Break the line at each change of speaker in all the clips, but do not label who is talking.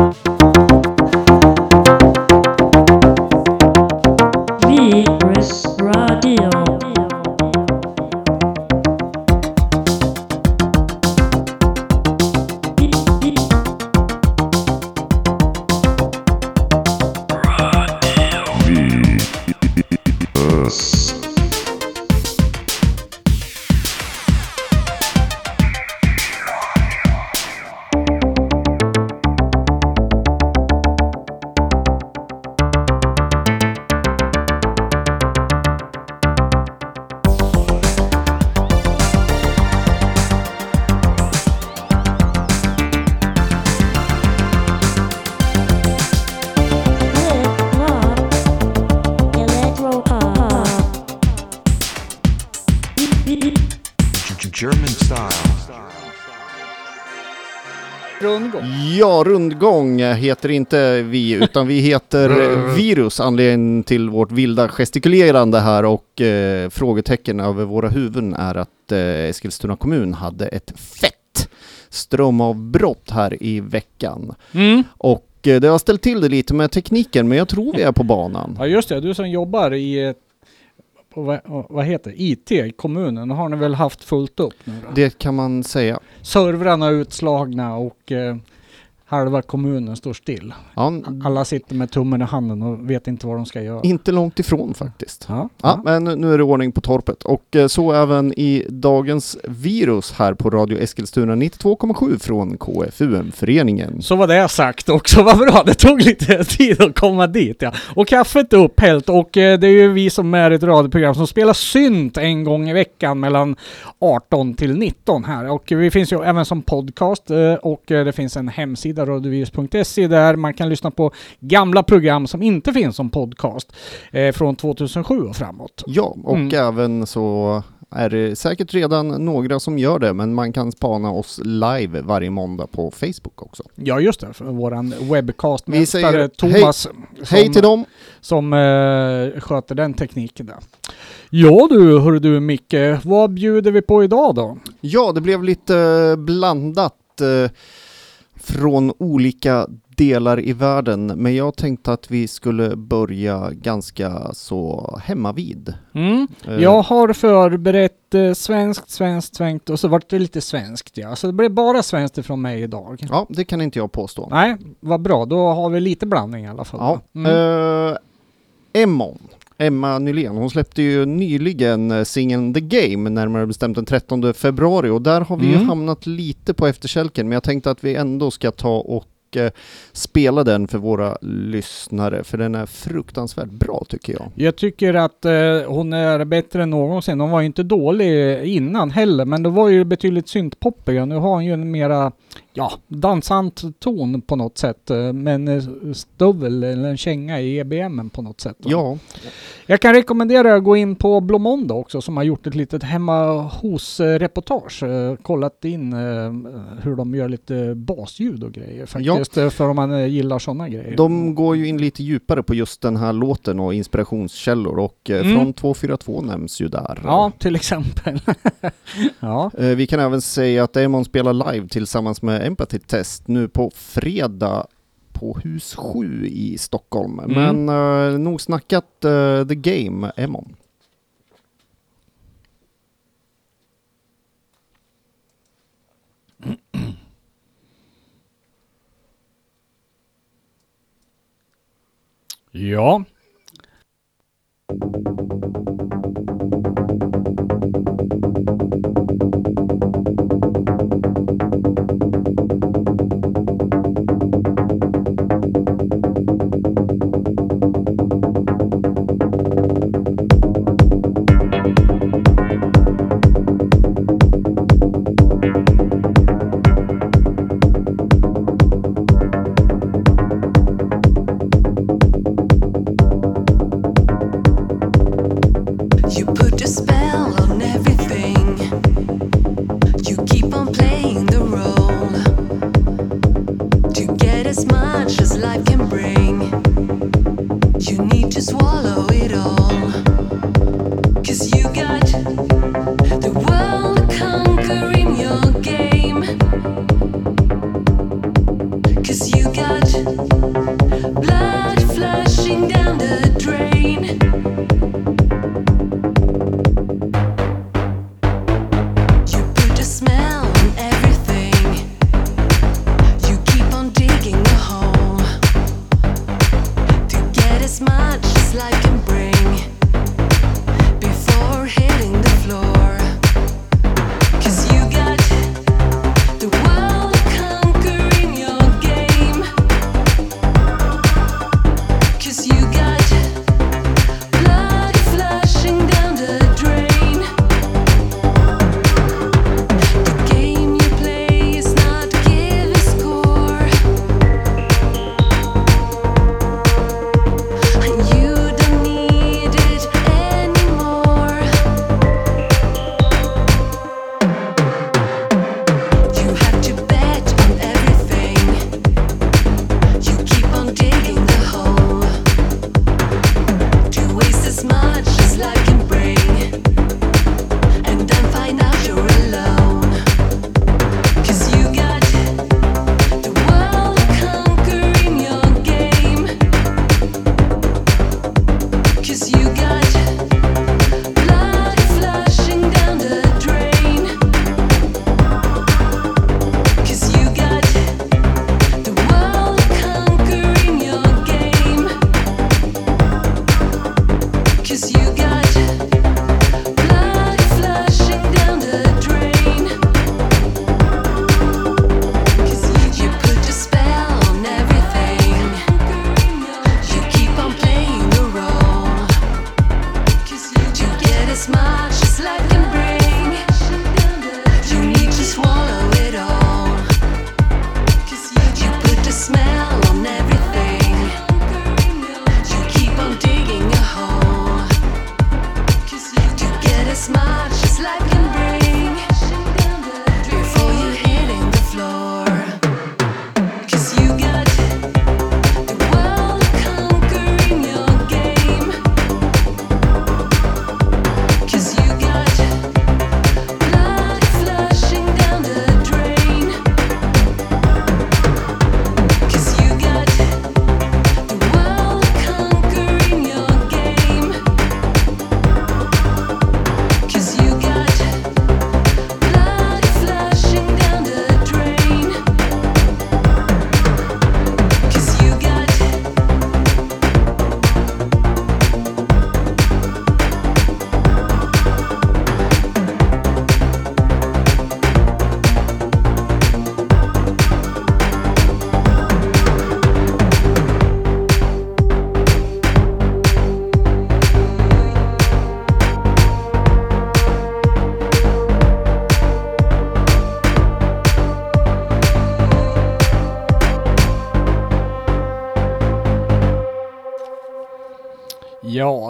Virus
Rundgång.
Heter inte vi, utan vi heter eh, Virus, anledningen till vårt vilda gestikulerande här och eh, frågetecken över våra huvuden är att eh, Eskilstuna kommun hade ett fett strömavbrott här i veckan.
Mm.
Och eh, det har ställt till det lite med tekniken, men jag tror vi är på banan.
Ja just det, du som jobbar i på vad, heter? IT i kommunen, har ni väl haft fullt upp nu då?
Det kan man säga.
Servrarna utslagna och eh, halva kommunen står still.
Ja,
Alla sitter med tummen i handen och vet inte vad de ska göra.
inte långt ifrån faktiskt.
Ja,
Ja, men nu är det ordning på torpet. Och eh, så även i dagens virus här på Radio Eskilstuna 92,7 från KFUM-föreningen.
Så var det sagt också, vad bra. Det tog lite tid att komma dit ja. Och kaffet är upphällt och eh, det är ju vi som är ett radioprogram som spelar synt en gång i veckan mellan 18 till 19 här. Och vi finns ju även som podcast eh, och det finns en hemsida, radiovirus.se, där man kan lyssna på gamla program som inte finns som podcast eh, från 2007 och framåt.
Ja, och
Mm.
även så är det säkert redan några som gör det, men man kan spana oss live varje måndag på Facebook också.
Ja just det, för våran
Vi
webbcastmästare Thomas.
Hej
som-
till dem!
som eh, sköter den tekniken där. Ja du, hör du Micke, vad bjuder vi på idag då?
Ja, det blev lite eh, blandat eh, från olika delar i världen, men jag tänkte att vi skulle börja ganska så hemmavid.
Mm.
Eh,
Jag har förberett eh, svenskt, svenskt, svenskt och så vart det lite svenskt ja. Så det blev bara svenskt ifrån mig idag.
Ja, det kan inte jag påstå.
Nej, vad bra. Då har vi lite blandning i alla fall.
Ja.
Mm.
Eh, Emmon, Emma Nylén, hon släppte ju nyligen eh, singeln The Game, närmare bestämt den 13 februari, och där har vi ju
Mm.
hamnat lite på efterkälken, men jag tänkte att vi ändå ska ta och eh, spela den för våra lyssnare, för den är fruktansvärt bra tycker jag.
Jag tycker att eh, hon är bättre än någonsin. Hon var ju inte dålig innan heller, men det var ju betydligt syntpoppigare. Nu har hon ju en mera, ja, dansant ton på något sätt. eh, Men eh, stövel eller en känga i EBM på något sätt.
Ja,
Jag kan rekommendera att gå in på Blomonda också som har gjort ett litet hemma hos-reportage. Eh, kollat in hur de gör lite basljud och grejer faktiskt. eh, För om man gillar sådana grejer.
de går ju in lite djupare på just den här låten och inspirationskällor, och
Mm.
från 242 nämns ju där.
Ja, till exempel. ja.
Vi kan även säga att Emon spelar live tillsammans med Empathy Test nu på fredag på hus 7 i Stockholm.
Mm.
Men uh, nog snackat eh, The Game, Emon.
Ja.
El videojuego se llama El videojuego de la presentación de hoy.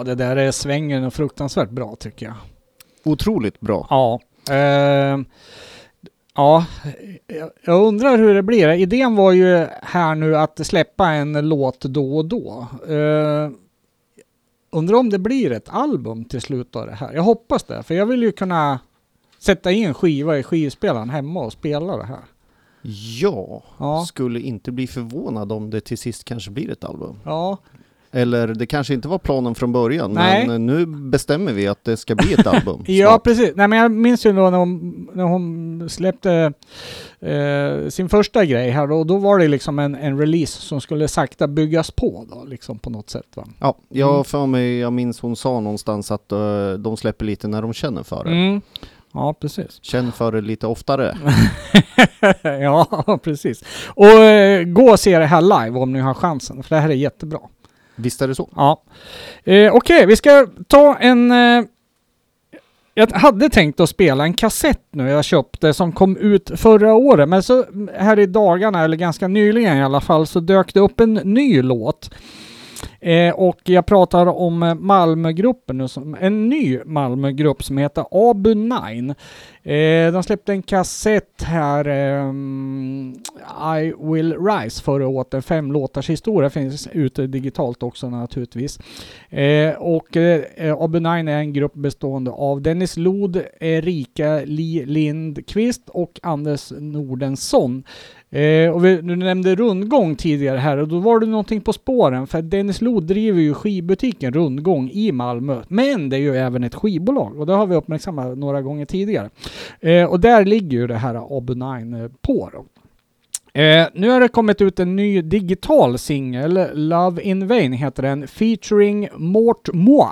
Ja, det där är svängen och fruktansvärt bra tycker jag.
Otroligt bra.
Ja. ehm, ja, jag- undrar hur det blir. Idén var ju här nu att släppa en låt då och då. Uh, undrar om det blir ett album till slut av det här. Jag hoppas det, för jag vill ju kunna sätta in skiva i skivspelaren hemma och spela det här.
Ja,
Ja.
skulle inte bli förvånad om det till sist kanske blir ett album.
Ja,
Eller det kanske inte var planen från början,
Nej.
men nu bestämmer vi att det ska bli ett album.
Ja,
snart.
precis. Nej, men jag minns ju då när hon, när hon släppte eh, sin första grej här då, då var det liksom en, en release som skulle sakta byggas på då, liksom på något sätt va.
Ja, jag
Mm.
för mig, jag minns hon sa någonstans att eh, de släpper lite när de känner för det.
Mm. Ja, precis.
Känn för det lite oftare.
ja, precis. Och eh, gå och se det här live om ni har chansen, för det här är jättebra.
Visst är det så?
Ja. Eh, Okej, vi ska ta en... Eh, jag hade tänkt att spela en kassett nu jag köpte som kom ut förra året, men så här i dagarna, eller ganska nyligen i alla fall, så dök det upp en ny låt. Eh, och jag pratar om Malmögruppen nu, som, en ny Malmögrupp som heter Abu 9. Eh, de släppte en kassett här, eh, I Will Rise förra året, en fem låtars historia, finns ute digitalt också naturligtvis. Eh, och eh, Abu 9 är en grupp bestående av Dennis Lod, Erika Li Lindqvist och Anders Nordensson. Eh, och vi, du nämnde rundgång tidigare här och då var det någonting på spåren för Dennis Lod driver ju skibutiken Rundgång i Malmö. Men det är ju även ett skivbolag och det har vi uppmärksammat några gånger tidigare. Eh, och där ligger ju det här Obu 9 på då. Eh, nu har det kommit ut en ny digital singel, Love in Vain heter den, featuring Mort Moi.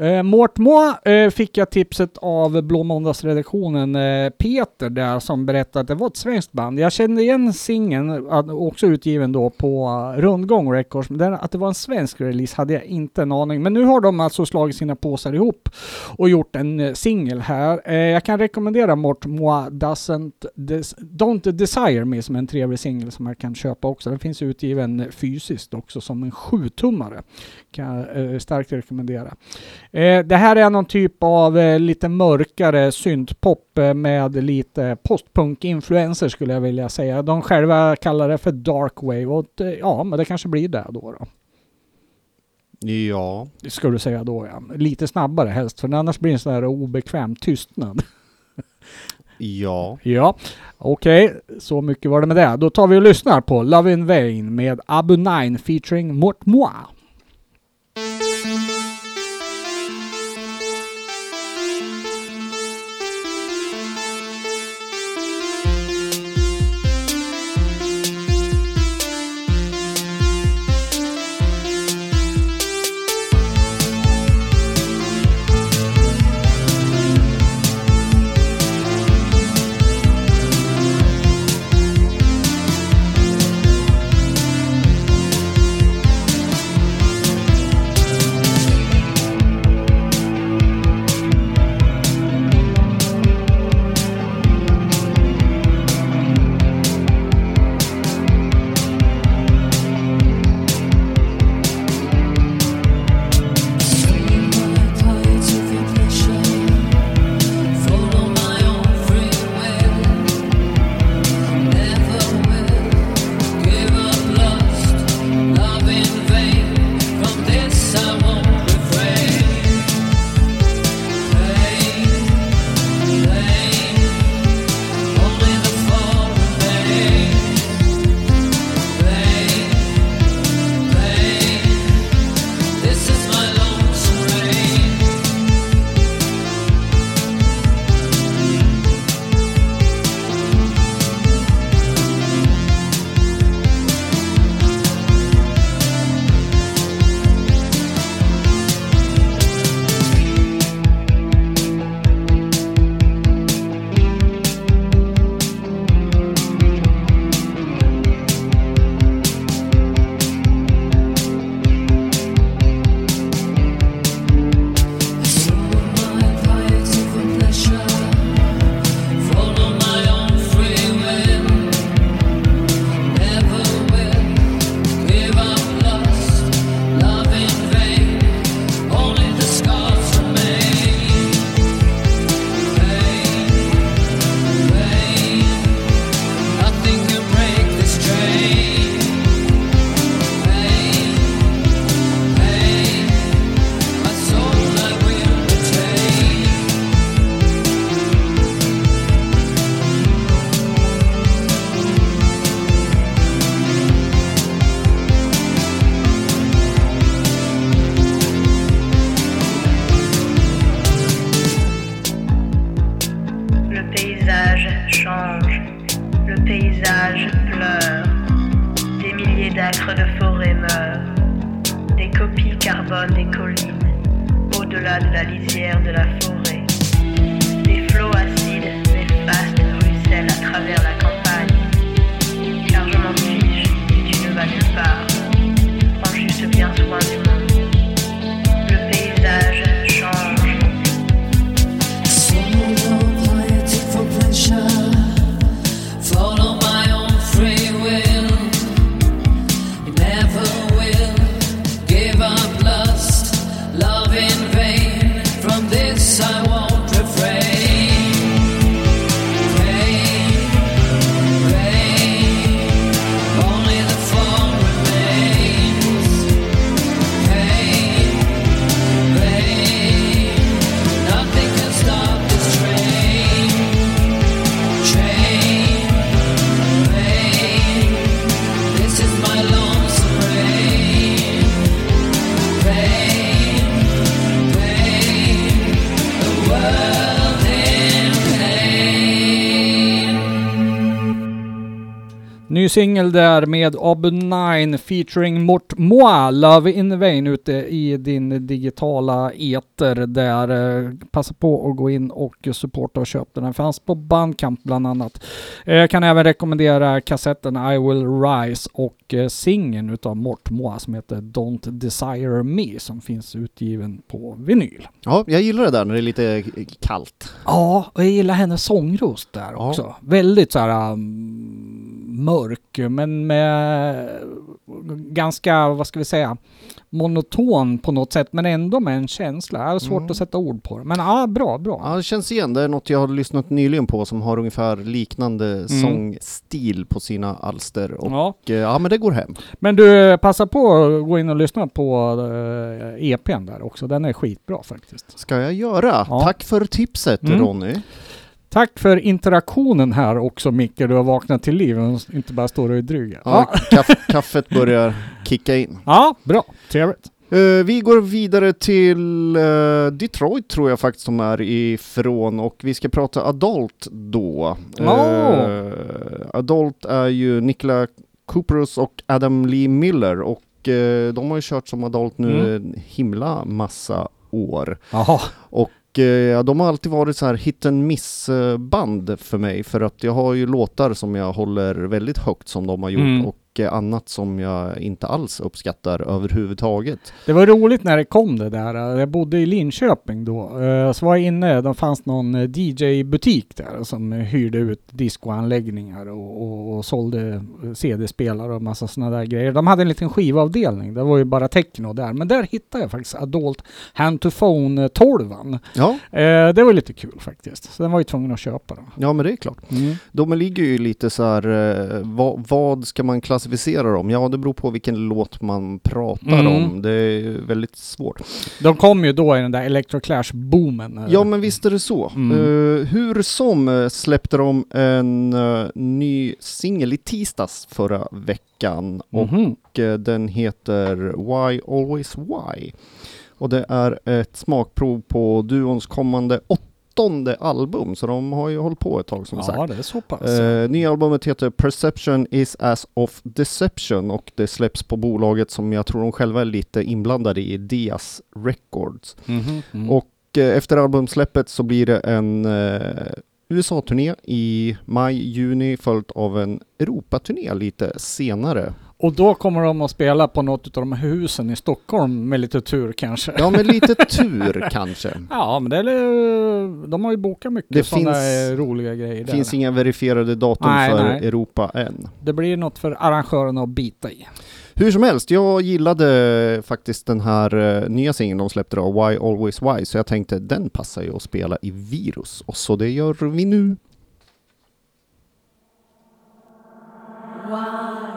Eh, Mort eh, fick jag tipset av Blå Måndagsredaktionen eh, Peter där som berättade att det var ett svenskt band. Jag kände igen singeln, också utgiven då på uh, Rundgång Records, men den, att det var en svensk release hade jag inte en aning. Men nu har de alltså slagit sina påsar ihop och gjort en uh, singel här. Eh, jag kan rekommendera Mortmois Doesn't Des- Don't Desire Me som är en trevlig singel som man kan köpa också. Den finns utgiven fysiskt också som en sjutummare. Kan jag eh, starkt rekommendera. Eh, det här är någon typ av eh, lite mörkare syntpop eh, med lite postpunk-influenser skulle jag vilja säga. De själva kallar det för dark wave och ja, men det kanske blir det då. då.
Ja,
Det Ska du säga då ja. Lite snabbare helst, för annars blir det en sån här obekväm tystnad.
ja.
Ja, okej, så mycket var det med det. Då tar vi och lyssnar på Love in Vain med Abu 9 featuring Mort Moi. Singel där med Ob9 featuring Mort Moi, Love in Vain ute i din digitala eter där. Eh, Passa på att gå in och supporta och köpa den. Den fanns på Bandcamp bland annat. Eh, Jag kan även rekommendera kassetten I Will Rise och eh, singeln utav Mort Moi som heter Don't Desire Me som finns utgiven på vinyl.
Ja, jag gillar det där när det är lite kallt.
Ja, och jag gillar hennes sångröst där
Ja.
också. Väldigt så här um, mörk, men med ganska, vad ska vi säga, monoton på något sätt, men ändå med en känsla. Jag har svårt
Mm.
att sätta ord på det. Men ja, bra, bra.
Ja, det känns igen. Det är något jag har lyssnat nyligen på som har ungefär liknande sångstil på sina alster. Och
Ja.
eh, ja, men det går hem.
Men du, passa på att gå in och lyssna på EPn där också. Den är skitbra faktiskt.
Ska jag göra.
Ja.
Tack för tipset
Mm.
Ronny.
Tack för interaktionen här också Micke. Du har vaknat till liv och inte bara står och är dryg.
Ja,
Ja.
kaff, kaffet börjar kicka in.
ja, bra. Trevligt.
Eh, vi går vidare till eh, Detroit tror jag faktiskt de är ifrån och vi ska prata Adult då.
Oh.
Eh, Adult är ju Nicola Cooperus och Adam Lee Miller och de har ju kört som Adult nu
Mm.
en himla massa år.
Jaha.
Och eh, ja, de har alltid varit så här hit and miss eh, band för mig för att jag har ju låtar som jag håller väldigt högt som de har gjort
Mm.
och eh, annat som jag inte alls uppskattar överhuvudtaget.
Det var roligt när det kom det där. Jag bodde i Linköping då. Eh, Så var jag inne, det fanns någon eh, DJ-butik där som hyrde ut discoanläggningar och, och, och sålde eh, CD-spelare och massa sådana där grejer. De hade en liten skivavdelning, det var ju bara techno där. Men där hittade jag faktiskt Adult Hand to Phone 12
Ja,
Det var lite kul faktiskt. Så den var ju tvungen att köpa då.
ja men det är klart.
Mm.
De ligger ju lite så här, vad, vad ska man klassificera dem? Ja, det beror på vilken låt man pratar
Mm.
om. Det är väldigt svårt.
De kom ju då i den där Electroclash-boomen.
Ja, men visst är det så.
Mm.
Eh, hur som eh, släppte de en eh, ny singel i tisdags förra veckan
Mhm.
och eh, den heter Why Always Why. Och det är ett smakprov på duons kommande åttonde album, så de har ju hållit på ett tag som sagt.
Ja, det är så pass.
Eh, nya albumet heter Perception is as of Deception och det släpps på bolaget som jag tror de själva är lite inblandade i, Diaz Records.
Mhm. Mm.
Och eh, efter albumsläppet så blir det en eh, USA-turné i maj-juni följt av en Europaturné lite senare.
Och då kommer de att spela på något av de här husen i Stockholm med lite tur kanske.
Ja, med lite tur kanske.
Ja, men det är, de har ju bokat mycket
Det
sådana roliga grejer
Det finns inga verifierade datum
Nej,
för
nej.
Europa än.
Det blir något för arrangörerna att bita i.
Hur som helst, jag gillade faktiskt den här eh, nya singeln de släppte då, Why Always Why, så jag tänkte den passar ju att spela i virus, och så det gör vi nu.
They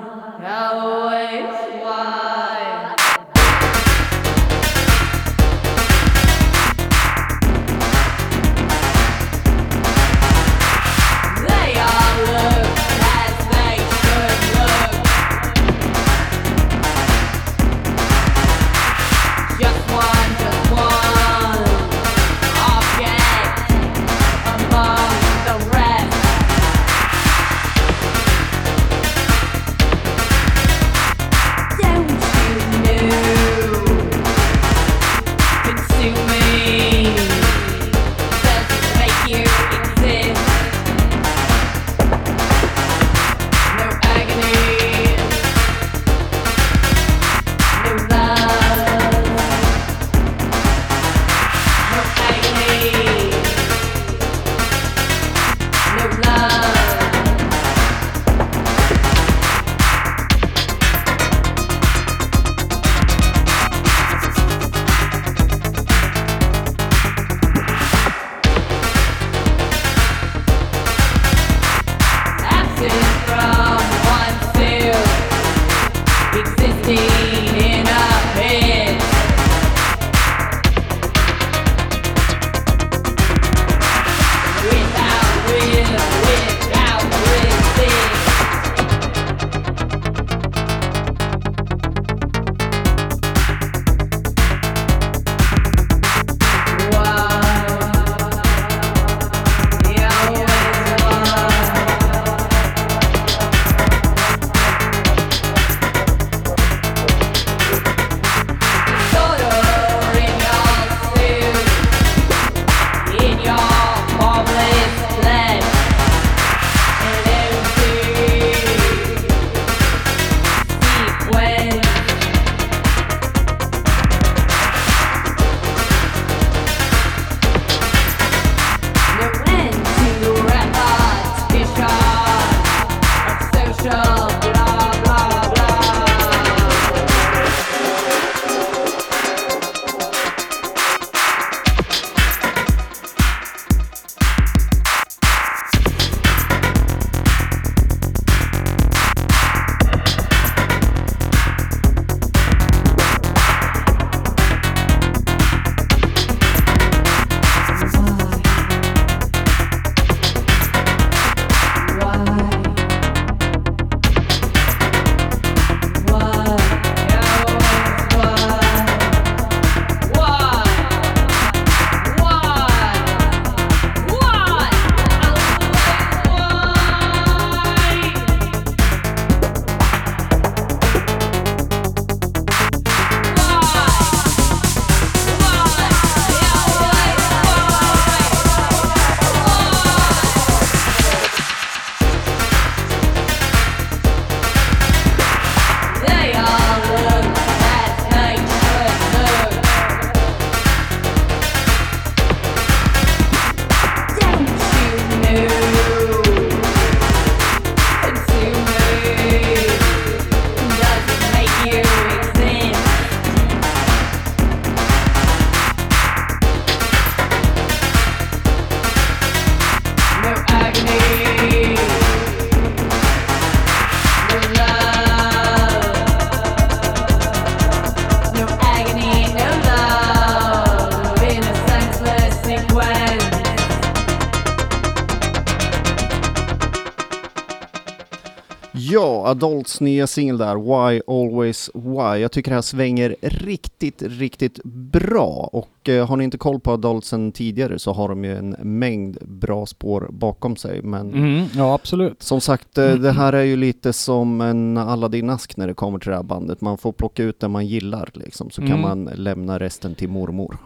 Adults nya singel där, Why Always Why. Jag tycker det här svänger riktigt, riktigt bra. Och eh, har ni inte koll på Adults sen tidigare så har de ju en mängd bra spår bakom sig. Men
Mm, ja, absolut.
som sagt, eh, det här är ju lite som en Aladdin-ask när det kommer till det här bandet. Man får plocka ut det man gillar liksom, så kan
Mm.
man lämna resten till mormor.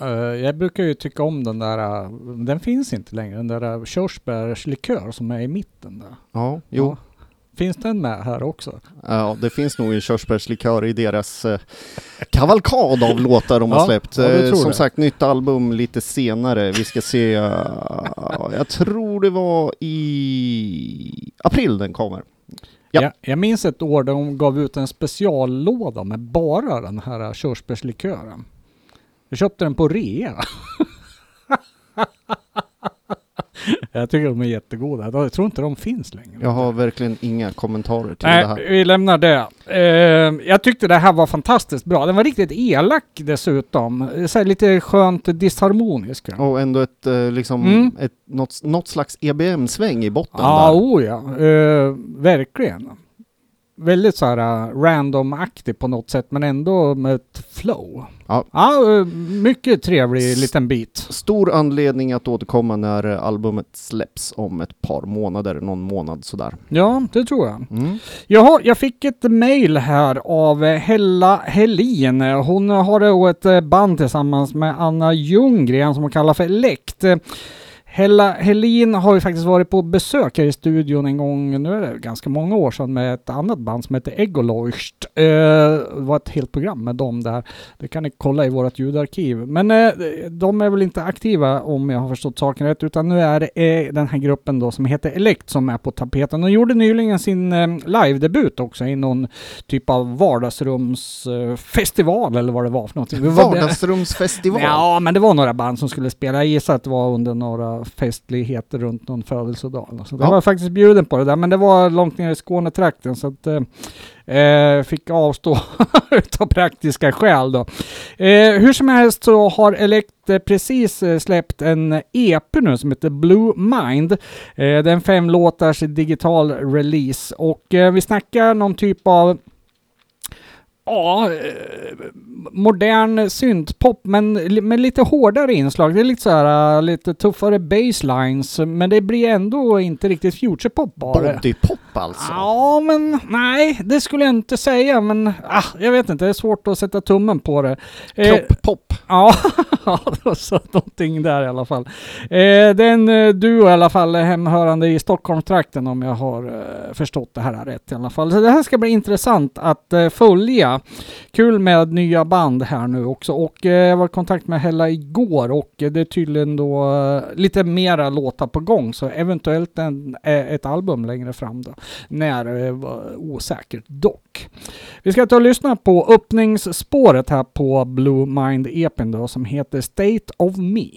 Eh, jag brukar ju tycka om den där, eh, den finns inte längre, den där uh, körsbärslikör som är i mitten där.
Ja, jo.
Ja. Finns den med här också?
Ja, det finns nog en körsbärslikör i deras eh, kavalkad av låtar de har
Ja,
släppt.
ja, det
Eh, som
jag.
sagt, nytt album lite senare. Vi ska se, eh, jag tror det var i april den kommer. Ja.
Jag, jag minns ett år där de gav ut en speciallåda med bara den här körsbärslikören. Jag köpte den på rea. jag tycker de är jättegoda. Jag tror inte de finns längre.
Jag har verkligen inga kommentarer till det
Nej,
här.
vi lämnar det. Eh, jag tyckte det här var fantastiskt bra. Den var riktigt elak dessutom. Så lite skönt disharmonisk. Ja,
Och ändå ett, eh, liksom,
Mm.
ett, något, något slags EBM-sväng i botten
ah,
där.
oh ja. Eh, verkligen. Väldigt så här uh, random-aktig på något sätt, men ändå med ett flow.
Ja.
eh, mycket trevlig liten bit.
Stor anledning att återkomma när albumet släpps om ett par månader, någon månad sådär.
Ja, det tror jag.
Mm.
Jaha, jag fick ett mail här av Hella Helin. Hon har då ett eh, band tillsammans med Anna Ljunggren som hon kallar för Elect. Hella Helin har ju faktiskt varit på besök här i studion en gång, nu är det ganska många år sedan, med ett annat band som heter Egoleucht. Eh, det var ett helt program med dem där. Det kan ni kolla i vårt ljudarkiv. Men eh, de är väl inte aktiva om jag har förstått saken rätt, utan nu är det eh, den här gruppen då som heter Elect som är på tapeten. De gjorde nyligen sin eh, live-debut också i någon typ av vardagsrumsfestival eller vad det var för någonting.
Vardagsrumsfestival.
Ja, men det var några band som skulle spela. Jag gissar att det var under några festligheter runt någon födelsedag. Så jag
Ja.
var faktiskt bjuden på det där, men det var långt ner i Skånetrakten så att eh, eh, fick avstå utav praktiska skäl då. Eh, hur som helst så har Elect eh, precis eh, släppt en EP nu som heter Blue Mind. Eh, det är en fem låtars digital release och eh, vi snackar någon typ av Ja, eh, modern syntpop men med lite hårdare inslag. Det är lite så här eh, lite tuffare baselines men det blir ändå inte riktigt futurepop bara.
Bodypop alltså.
Ja, men nej, det skulle jag inte säga. Men ah, jag vet inte, det är svårt att sätta tummen på det. Eh,
Kropp-pop.
Ja, ja, det var så någonting där i alla fall. Eh, en eh, duo i alla fall eh, hemhörande i Stockholmstrakten om jag har eh, förstått det här rätt i alla fall. Så det här ska bli intressant att eh, följa. Kul med nya band här nu också och eh, jag var i kontakt med Hella igår och det är tydligen då eh, lite mera låtar på gång så eventuellt en, eh, ett album längre fram då. När eh, var osäkert dock. Vi ska ta och lyssna på öppningsspåret här på Blue Mind EPn då som heter State of Me.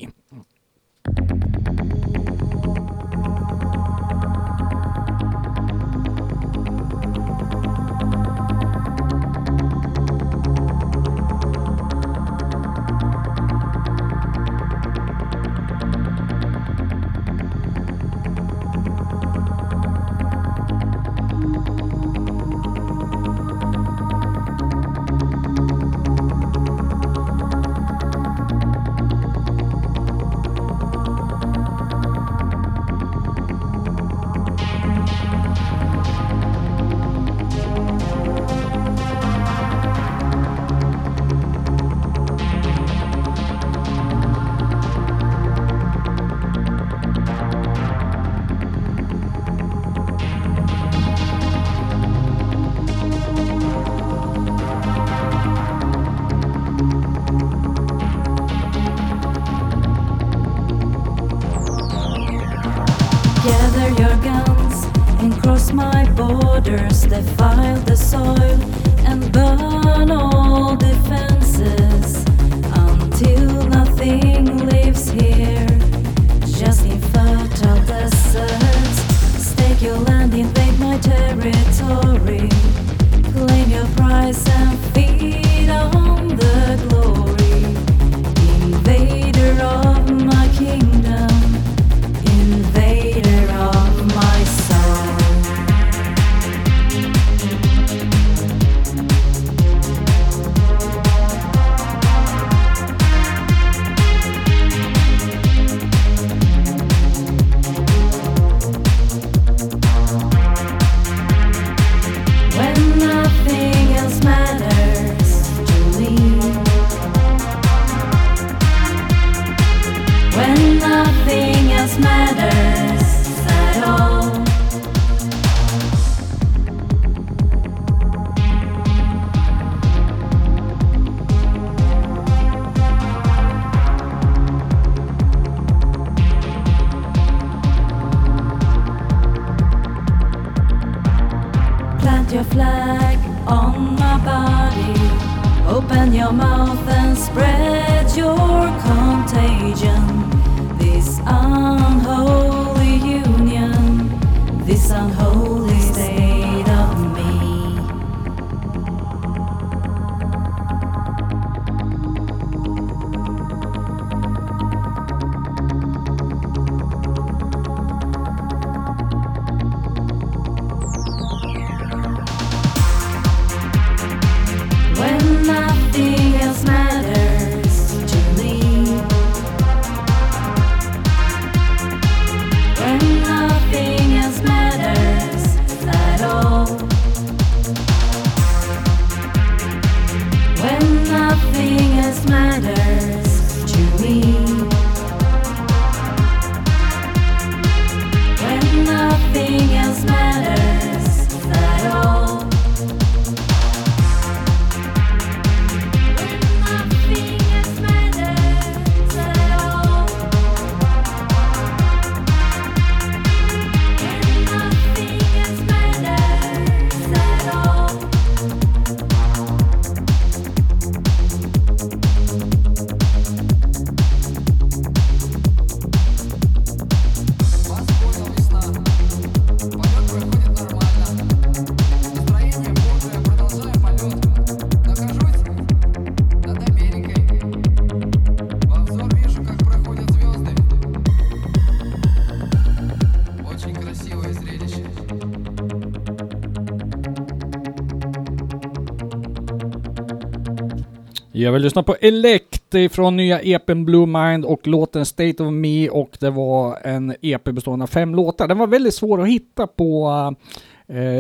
Jag vill lyssna på Elect från nya EPn Blue Mind och låten State of Me och det var en EP bestående av fem låtar. Den var väldigt svår att hitta på uh,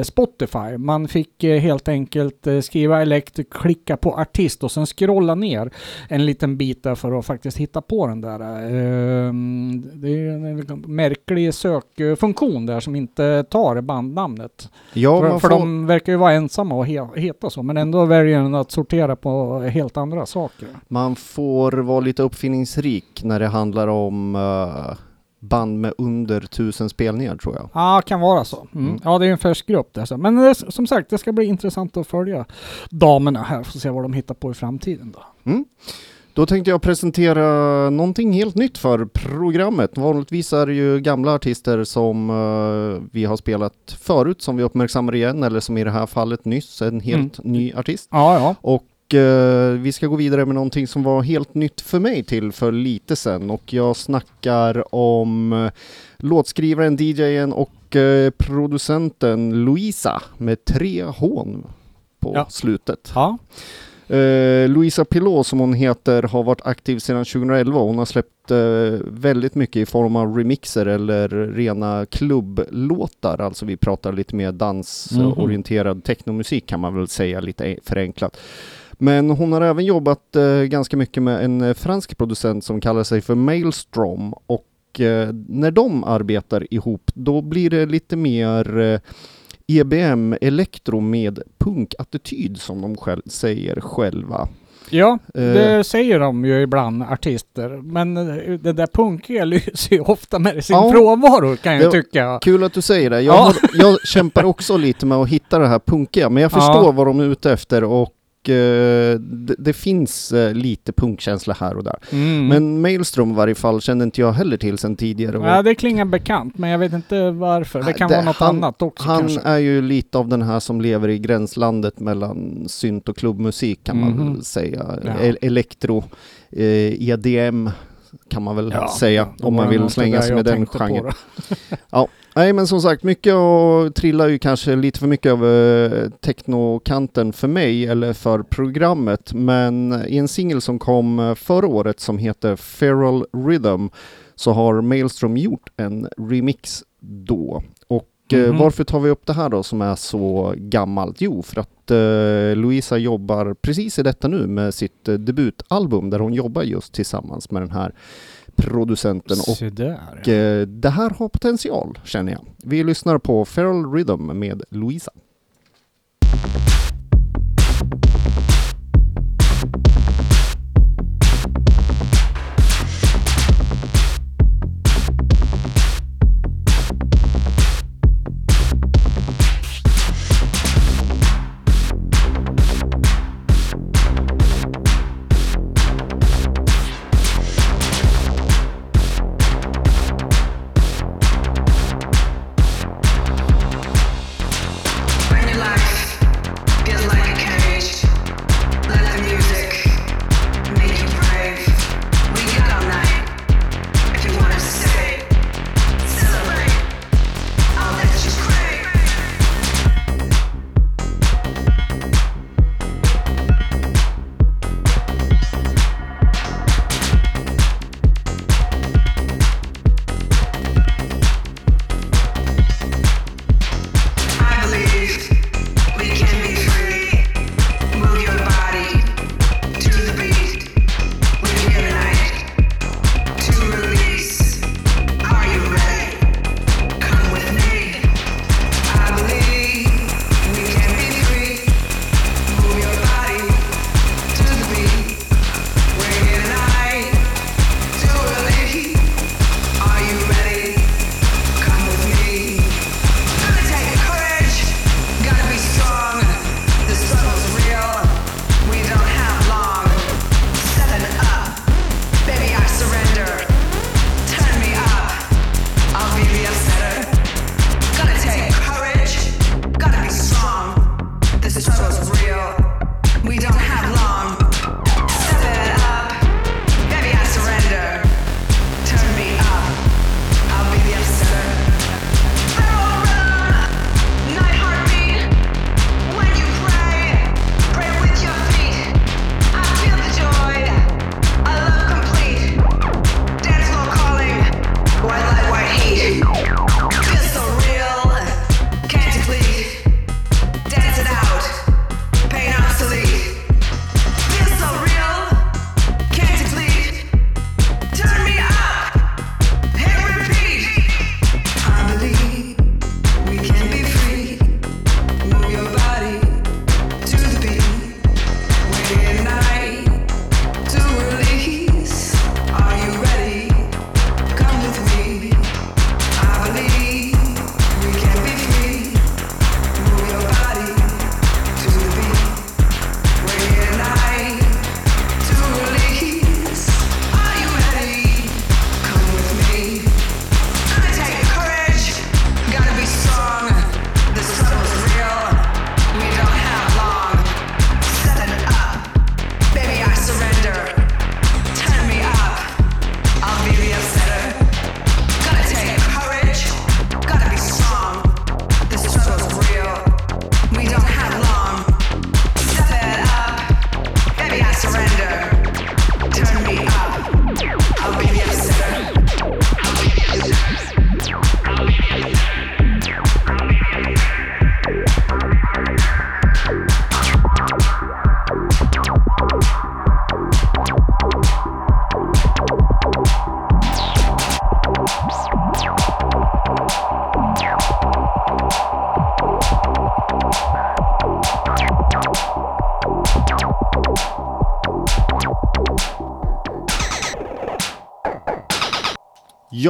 Spotify. Man fick eh, helt enkelt eh, skriva Elect, klicka på artist och sen scrolla ner en liten bit där för att faktiskt hitta på den där. Eh, det är en liksom märklig sökfunktion där som inte tar bandnamnet.
Ja,
för för
får,
de verkar ju vara ensamma och he heta så, men ändå väljer den att sortera på helt andra saker.
man får vara lite uppfinningsrik när det handlar om eh, band med under tusen spelningar tror jag.
Ja, kan vara så. Mm.
Mm.
Ja, det är en färsk grupp det. så. Men det, är- som sagt, det ska bli intressant att följa damerna här, att se vad de hittar på i framtiden då.
Då tänkte jag presentera någonting helt nytt för programmet. Vanligtvis är det ju gamla artister som eh, vi har spelat förut som vi uppmärksammar igen, eller som i det här fallet nyss, en helt ny artist.
Ja, ja.
Och eh, vi ska gå vidare med någonting som var helt nytt för mig till för lite sedan och jag snackar om eh, låtskrivaren, DJen och eh, producenten Louisa med tre hån på
Ja.
slutet.
Ja,
Eh, Louisa Pilot som hon heter har varit aktiv sedan 2011. Hon har släppt eh, väldigt mycket i form av remixer eller rena klubblåtar. Alltså vi pratar lite mer dansorienterad technomusik kan man väl säga lite förenklat. Men hon har även jobbat eh, ganska mycket med en eh, fransk producent som kallar sig för Maelstrom och eh, när de arbetar ihop då blir det lite mer EBM elektro med punkattityd som de själv säger själva.
ja det säger de ju ibland, artister. Men det där punkiga lyser ju ofta med sin
Ja.
frånvaro kan jag tycka.
Kul att du säger det. Jag,
Ja.
har, jag kämpar också lite med att hitta det här punkiga, men jag
Ja.
förstår vad de är ute efter och det, det finns eh, lite punkkänsla här och där.
Mm.
Men Maelstrom i varje fall kände inte jag heller till sedan tidigare. och-
Ja, det klingar bekant, men jag vet inte varför. Det kan
det-
vara något
han-
annat också
Han
kanske.
är ju lite av den här som lever i gränslandet mellan synt och klubbmusik kan man
Mhm.
väl säga.
Ja.
E- Elektro, eh, EDM kan man väl
Ja,
säga om man vill slänga sig med den genren.
då.
Nej men som sagt, mycket och trillar ju kanske lite för mycket över technokanten för mig eller för programmet. Men i en singel som kom eh, förra året som heter Feral Rhythm så har Maelstrom gjort en remix då. Och
Mhm.
varför tar vi upp det här då som är så gammalt? Jo, för att eh, Louisa jobbar precis i detta nu med sitt eh, debutalbum där hon jobbar just tillsammans med den här producenten och
där.
eh, det här har potential känner jag. Vi lyssnar på Feral Rhythm med Louisa.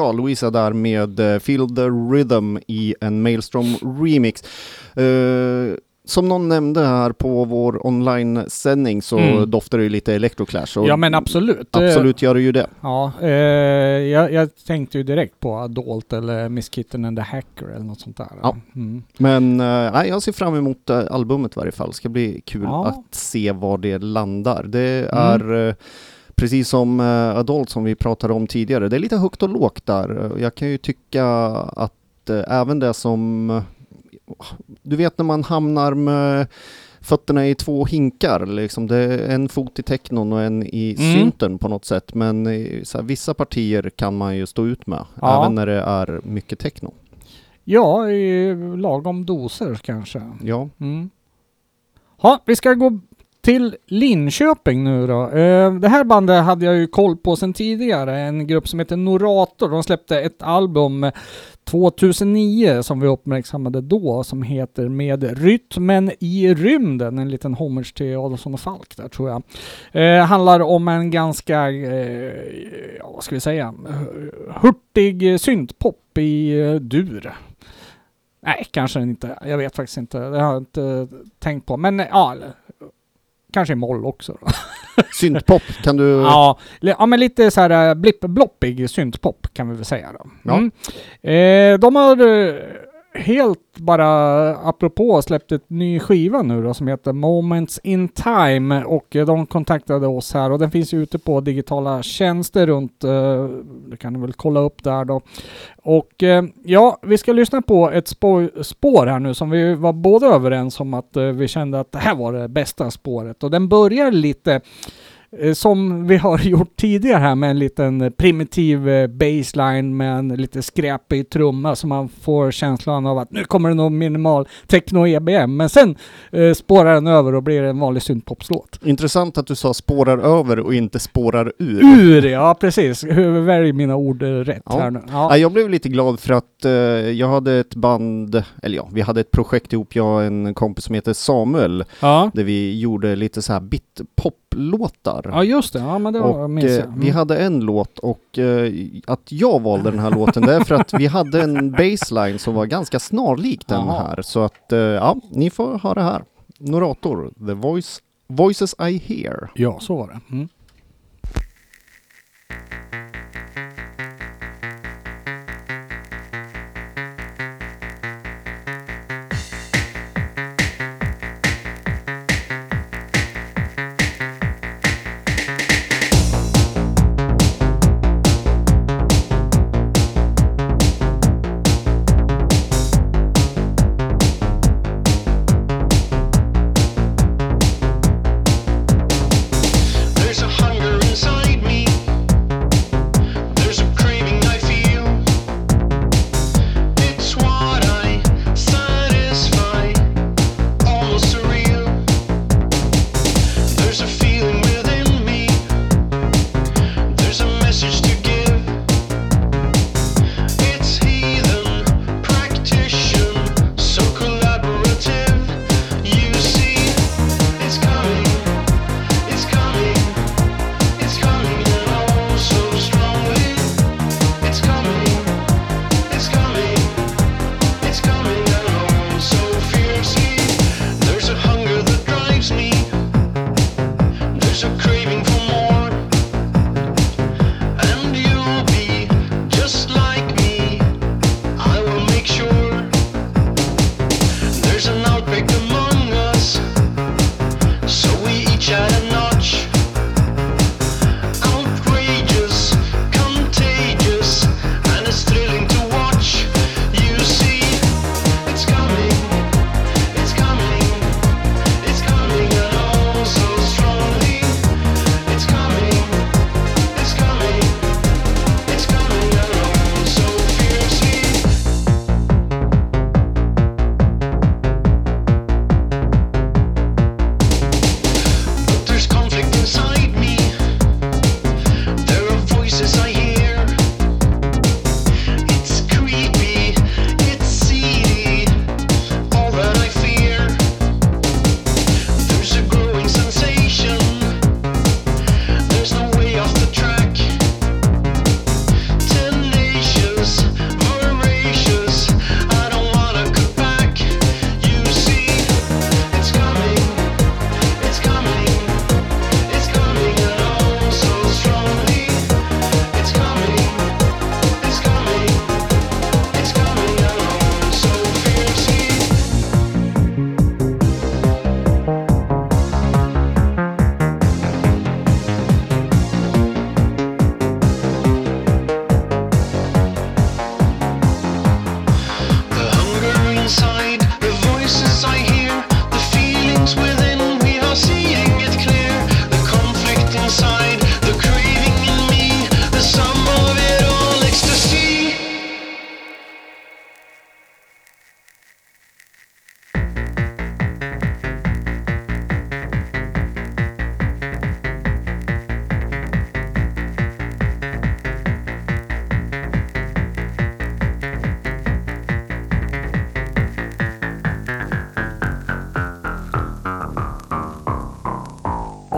Ja, Louisa där med eh, Feel the Rhythm i en Maelstrom remix. Eh, som någon nämnde här på vår online-sändning så
Mm.
doftar det ju lite Electroclash.
Ja men absolut. Det-
Absolut gör det ju det.
Ja, eh, jag, jag tänkte ju direkt på Adult eller Miss Kitten and the Hacker eller något sånt där.
Ja.
Mm.
Men eh, jag ser fram emot eh, albumet i varje fall. Det ska bli kul
Ja.
att se var det landar. Det
Mm.
är eh, precis som eh, Adult som vi pratade om tidigare. Det är lite högt och lågt där. Jag kan ju tycka att eh, även det som... eh, Du vet när man hamnar med fötterna i två hinkar, liksom det är en fot i technon och en i
Mm.
synten på något sätt. Men här, vissa partier kan man ju stå ut med,
Ja.
även när det är mycket techno.
Ja, i lagom doser kanske.
Ja,
Mm. Ja, vi ska gå till Linköping nu då. Eh, det här bandet hade jag ju koll på sedan tidigare. En grupp som heter Norator. De släppte ett album 2009 som vi uppmärksammade då som heter Med rytmen i rymden. En liten homage till Adolfsson och Falk där tror jag. Eh, handlar om en ganska, eh, ja, vad ska vi säga, hurtig syntpop i eh, dur. Nej, kanske inte. Jag vet faktiskt inte. Det har jag inte tänkt på. Men eh, ja, kanske i moll också. Då.
syntpop kan du...
Ja, ja, men lite så här uh, blipp-bloppig syntpop kan vi väl säga då.
Ja.
Mm. Eh, de har eh, helt bara, apropå, släppt ett ny skiva nu då som heter Moments in Time och eh, de kontaktade oss här och den finns ju ute på digitala tjänster runt, eh, det kan ni väl kolla upp där då. Och eh, ja, vi ska lyssna på ett spår, spår här nu som vi var båda överens om att eh, vi kände att det här var det bästa spåret och den börjar lite som vi har gjort tidigare här med en liten eh, primitiv eh, baseline med en lite skräpig trumma så man får känslan av att nu kommer det någon minimal techno-EBM. Men sen eh, spårar den över och blir en vanlig syntpopslåt.
Intressant att du sa spårar över och inte spårar ur.
Ur, ja precis. Välj mina ord eh, rätt
Ja.
här nu.
Ja,
Ja.
jag blev lite glad för att eh, jag hade ett band, eller ja, vi hade ett projekt ihop, jag och en kompis som heter Samuel,
Ja.
där vi gjorde lite så här bit-pop-låtar.
ja, just det. Ja, men det var,
och
minns jag.
eh, vi
Mm.
hade en låt och eh, att jag valde den här låten det är för att vi hade en baseline som var ganska snarlik den
Jaha.
här. Så att eh, ja, ni får höra här. Norator, The Voice, Voices I Hear.
Ja, så var det. Mm.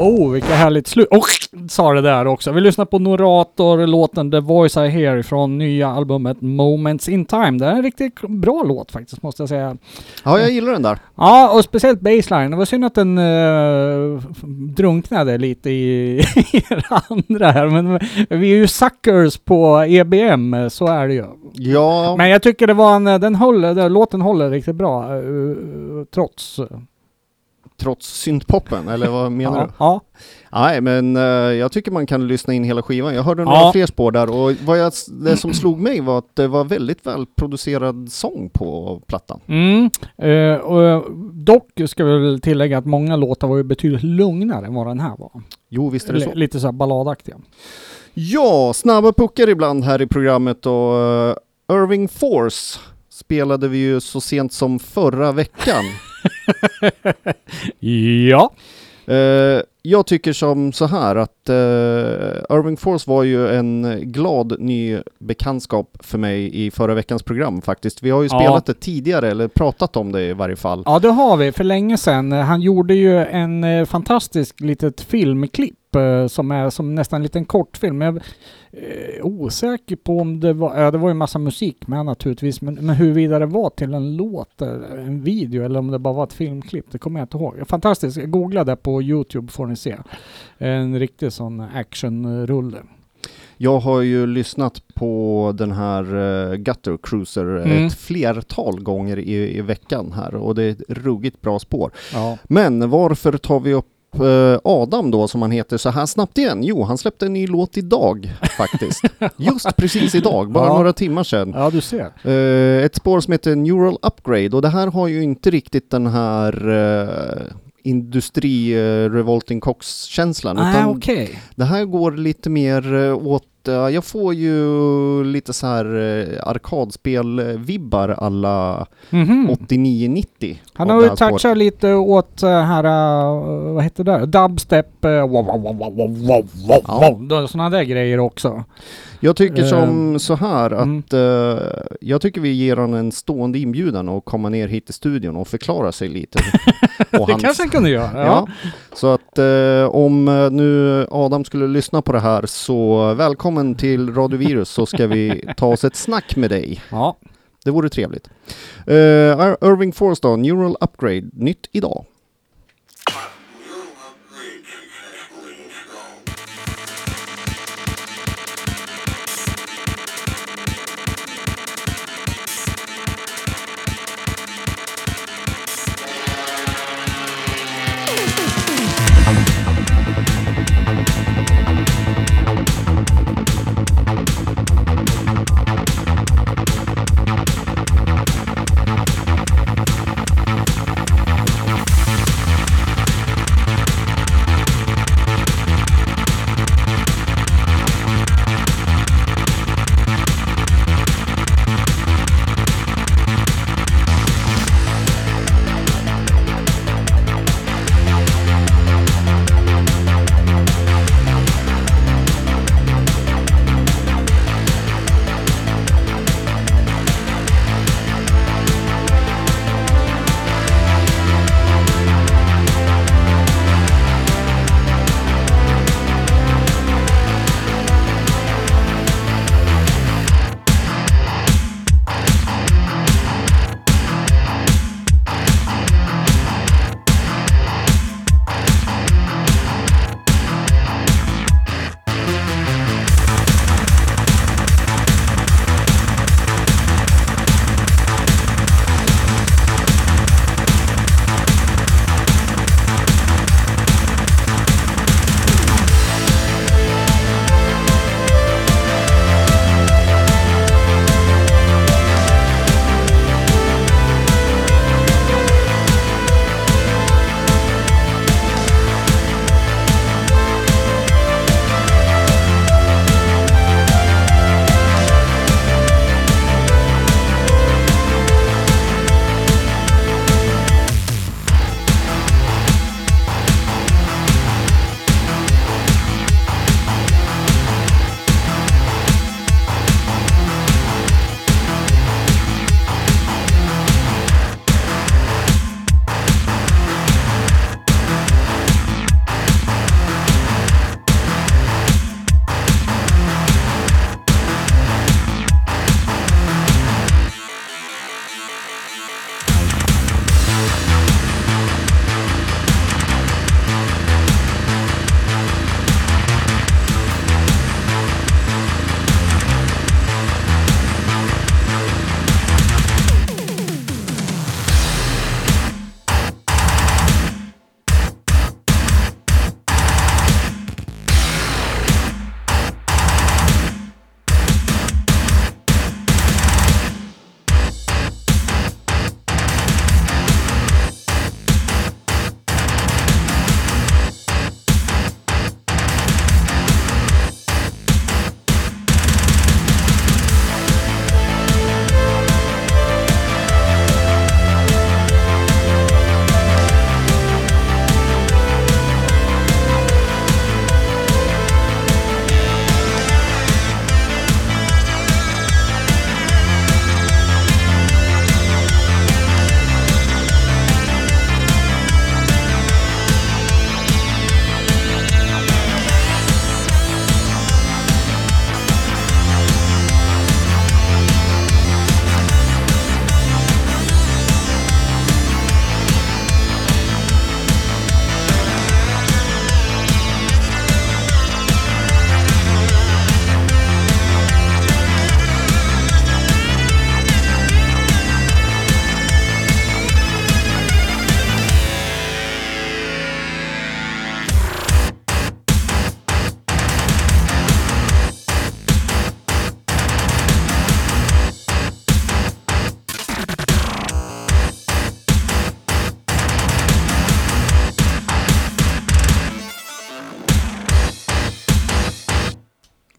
Oh, vilket härligt slut. Och sa det där också. Vi lyssnar på Norator, låten The Voice I Hear från nya albumet Moments in Time. Det är en riktigt bra låt faktiskt, måste jag säga.
Ja, jag gillar den där.
Ja, och speciellt baseline. Det var synd att den uh, drunknade lite i, i det andra här. Men vi är ju suckers på EBM, så är det ju.
Ja,
Men jag tycker det var en, den håller, den, låten håller riktigt bra, eh, trots.
Trots syntpoppen, eller vad menar du?
ja.
Nej, men eh, jag tycker man kan lyssna in hela skivan. Jag hörde några
Ja.
fler spår där och vad jag, det som slog mig var att det var väldigt välproducerad sång på plattan.
Mm. eh, och dock ska vi väl tillägga att många låtar var ju betydligt lugnare än vad den här var.
Jo, visst är det så.
L- lite så här balladaktiga.
Ja, snabba puckar ibland här i programmet och eh, Irving Force spelade vi ju så sent som förra veckan.
Ja.
Eh, jag tycker som så här att eh, Irving Force var ju en glad ny bekantskap för mig i förra veckans program faktiskt. Vi har ju
Ja.
spelat det tidigare, eller pratat om det i varje fall.
ja, det har vi för länge sedan. Han gjorde ju en eh, fantastisk litet filmklipp eh, som är som nästan en liten kortfilm. Jag är eh, osäker på om det var, ja det var ju massa musik med naturligtvis, men, men huruvida det var till en låt, eh, en video eller om det bara var ett filmklipp, det kommer jag inte ihåg. Fantastiskt, googla det på Youtube får ni se. En riktig sån actionrulle.
Jag har ju lyssnat på den här uh, Gutter Cruiser
Mm.
ett flertal gånger i, i veckan här och det är ett ruggigt bra spår.
Ja.
Men varför tar vi upp eh, Adam då som han heter så här snabbt igen? Jo, han släppte en ny låt idag faktiskt. Just precis idag, bara
Ja.
några timmar sedan.
ja, du ser.
Eh, ett spår som heter Neural Upgrade och det här har ju inte riktigt den här uh, industri uh, Revolting Cox-känslan
Nej,
utan
okej.
det här går lite mer eh, åt, eh, jag får ju lite så här uh, arkadspel-vibbar alla
Mhm.
89-90.
Han har ju
spåret.
touchat lite åt uh, här, vad heter det där? Dubstep, wow, wow, wow, wow, wow, wow, wow,
Ja.
sådana där grejer också.
Jag tycker som så här
mm.
att eh, jag tycker vi ger honom en stående inbjudan och komma ner hit till studion och förklara sig lite. och
Det kanske han kunde göra. Ja.
Ja, så att eh, om eh, nu Adam skulle lyssna på det här så välkommen till Radio Virus så ska vi ta oss ett snack med dig.
ja.
Det vore trevligt. Uh, Irving då, Neural Upgrade, nytt idag.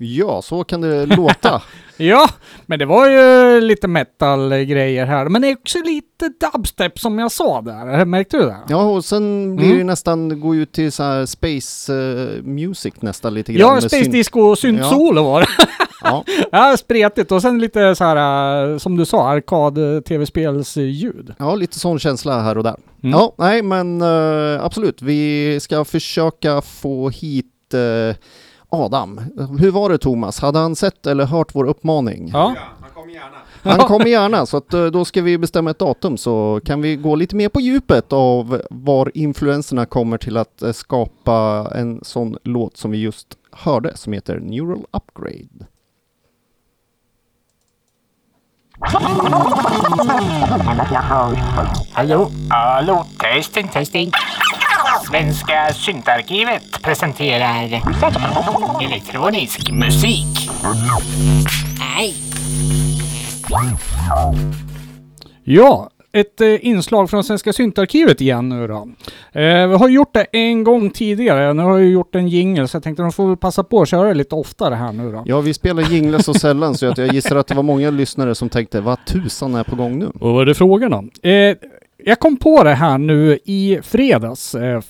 Ja, så kan det låta.
Ja, men det var ju lite metal-grejer här. Men det är också lite dubstep som jag sa där. Märkte du det?
Ja, och sen blir
Mm.
det nästan, gå ut till så här space eh, music nästan lite grann.
Ja, Space Disco och syntsolo var det.
Ja,
Ja, spretigt och sen lite så här, äh, som du sa, arkad-tv-spelsljud.
ja, lite sån känsla här och där.
Mm.
Ja, nej men eh, absolut. Vi ska försöka få hit eh, Adam. Hur var det Thomas? Hade han sett eller hört vår uppmaning?
Ja.
Han kommer gärna, så att, eh, då ska vi bestämma ett datum så kan vi gå lite mer på djupet av var influenserna kommer till att eh, skapa en sån låt som vi just hörde som heter Neural Upgrade.
Hallå? Hallå? Testing, testing. Svenska syntarkivet presenterar elektronisk musik. Nej.
Ja, ett eh, inslag från Svenska syntarkivet igen nu då. Eh, vi har gjort det en gång tidigare. Nu har jag gjort en jingle så jag tänkte de får väl passa på att köra det lite oftare här nu då.
Ja, vi spelar jinglar så sällan så att jag gissar att det var många lyssnare som tänkte vad tusan är på gång nu?
Vad var det frågan om? Eh, jag kom på det här nu i fredags eh,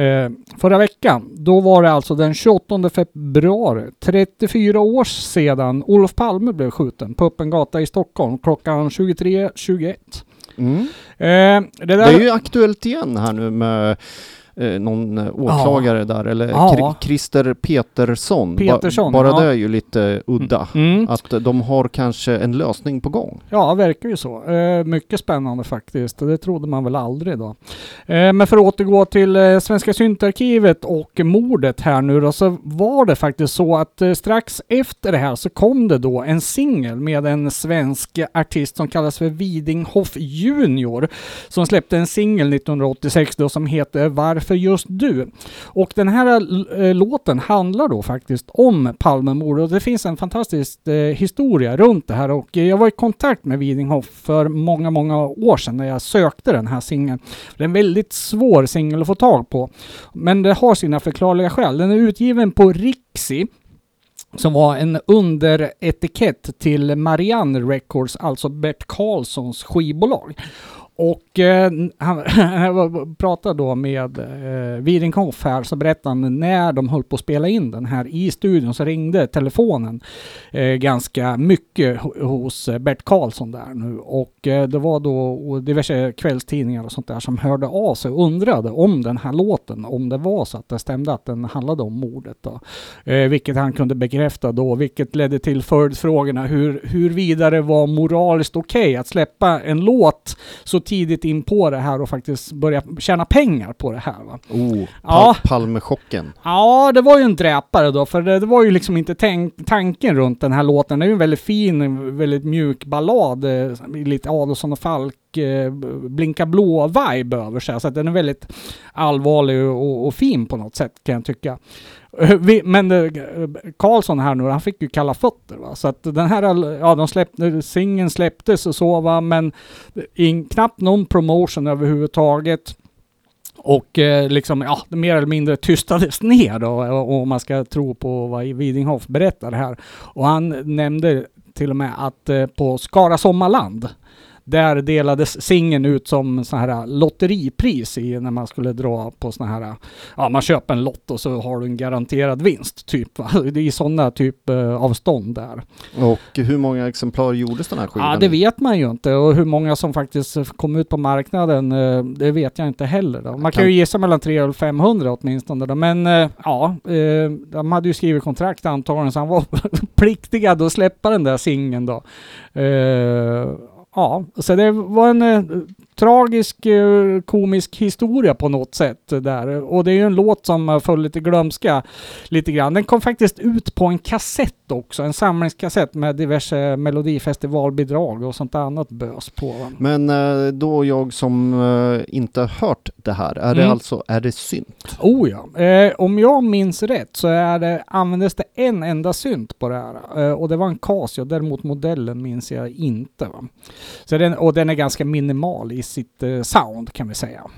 eh, förra veckan. Då var det alltså den 28 februari, 34 år sedan Olof Palme blev skjuten på öppen gata i Stockholm klockan 23.21.
Mm.
Eh, det,
Det
där,
är ju aktuellt igen här nu med eh, någon eh, åklagare där, eller
Ja.
Christer Petersson. Ba-
Petersson,
bara
ja.
det är ju lite udda.
Mm.
Att eh, de har kanske en lösning på gång.
Ja, verkar ju så. Eh, mycket spännande faktiskt. Det trodde man väl aldrig då. Eh, men för att återgå till eh, Svenska syntarkivet och mordet här nu då, så var det faktiskt så att eh, strax efter det här så kom det då en singel med en svensk artist som kallas för Widinghoff Junior som släppte en singel 1986 då som heter Varför för just du? Och den här eh, låten handlar då faktiskt om Palmemordet och det finns en fantastisk eh, historia runt det här och jag var i kontakt med Widinghoff för många, många år sedan när jag sökte den här singeln. Det är en väldigt svår singel att få tag på. Men det har sina förklarliga skäl. Den är utgiven på Rixi som var en underetikett till Marianne Records, alltså Bert Karlssons skivbolag. Och eh, han, pratade då med eh, Widinghoff här, så berättade han när de höll på att spela in den här i studion så ringde telefonen eh, ganska mycket hos eh, Bert Karlsson där nu. Och eh, det var då diverse kvällstidningar och sånt där som hörde av sig och undrade om den här låten, om det var så att det stämde att den handlade om mordet då. Eh, vilket han kunde bekräfta då, vilket ledde till följdfrågorna hur, huruvida det var moraliskt okej att släppa en låt så tidigt in på det här och faktiskt börja tjäna pengar på det här. Va?
Oh,
Ja.
Pal- Palmechocken.
Ja, det var ju en dräpare då, för det, det var ju liksom inte tänk, tanken runt den här låten. Det är ju en väldigt fin, väldigt mjuk ballad, eh, lite Adolfsson och Falk, eh, Blinka blå-vibe över sig. Så att den är väldigt allvarlig och, och fin på något sätt kan jag tycka. Eh, vi- Men eh, Karlsson här nu, han fick ju kalla fötter va. Så att den här, ja de släppte, singeln släpptes och så va, men eh, in, knappt någon promotion överhuvudtaget. Och eh, liksom, ja, det mer eller mindre tystades ner då, eh, om man ska tro på vad Widinghoff berättar här. Och han nämnde till och med att eh, på Skara Sommarland, där delades singeln ut som sån här lotteripris i när man skulle dra på såna här, ja man köper en lott och så har du en garanterad vinst typ. Va? Det är sådana typ eh, av stånd där.
Och hur många exemplar gjordes den här skivan?
Ja, det vet man ju inte och hur många som faktiskt kom ut på marknaden, eh, det vet jag inte heller. Då. Man kan ju gissa mellan 300 och 500 åtminstone. Då. Men eh, ja, de hade ju skrivit kontrakt antagligen så han var pliktigad att släppa den där singeln då. Ja, så det var en eh, tragisk eh, komisk historia på något sätt där. Och det är ju en låt som har föll lite glömska lite grann. Den kom faktiskt ut på en kassett också, en samlingskassett med diverse melodifestivalbidrag och sånt annat bös på.
Men eh, då jag som eh, inte hört det här, är det
Mm.
alltså, är det synt?
Oh ja. Eh, om jag minns rätt så är det, användes det en enda synt på det här. Eh, och det var en Casio. Däremot modellen minns jag inte. Va? Så den, och den är ganska minimal i sitt eh, sound kan vi säga.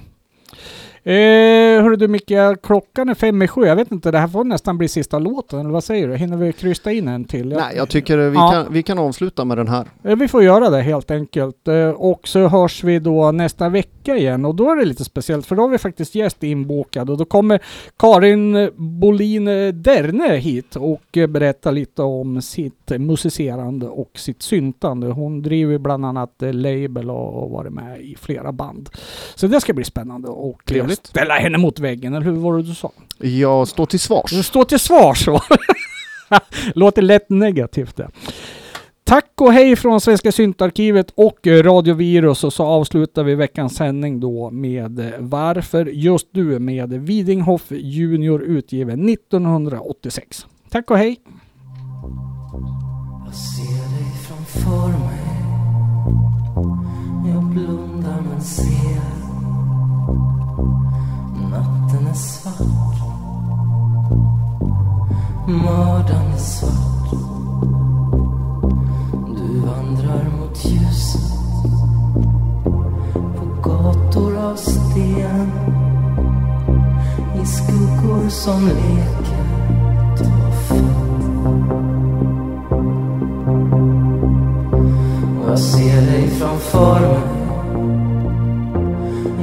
Eh, hörru du Micke, klockan är fem i sju. Jag vet inte, det här får nästan bli sista låten, eller vad säger du? Hinner vi krysta in en till?
Nej, jag tycker vi,
Ja.
kan, vi kan avsluta med den här.
Eh, Vi får göra det helt enkelt. Eh, Och så hörs vi då nästa vecka igen och då är det lite speciellt för då har vi faktiskt gäst inbokad och då kommer Karin Bolin Derne hit och eh, berätta lite om sitt musicerande och sitt syntande. Hon driver bland annat label och har varit med i flera band. Så det ska bli spännande och eh,
Trevligt.
ställa henne mot väggen, eller hur var det du sa?
Jag står till svars.
Stå till svars så. Låter lätt negativt det. Tack och hej från Svenska syntarkivet och Radio Virus och så avslutar vi veckans sändning då med Varför just du med Widinghoff Junior utgiven 1986. Tack och hej!
Mördande svart. Du vandrar mot ljuset. På gator av sten. I skuggor som leker. Ta Och jag ser dig framför mig.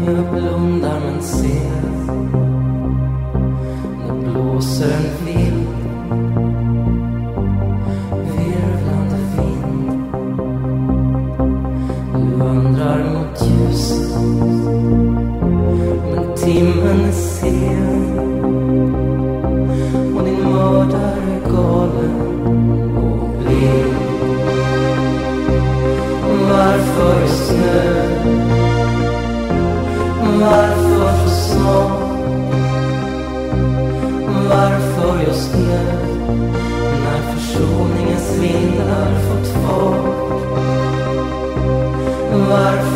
Jag blundar men ser. Det blåser en vind. Ljus. Men timmen är sen Och din mördare är galen och blind varför just nu? Varför så snart? Varför just nu? När försoningens vindar fått fart? Varför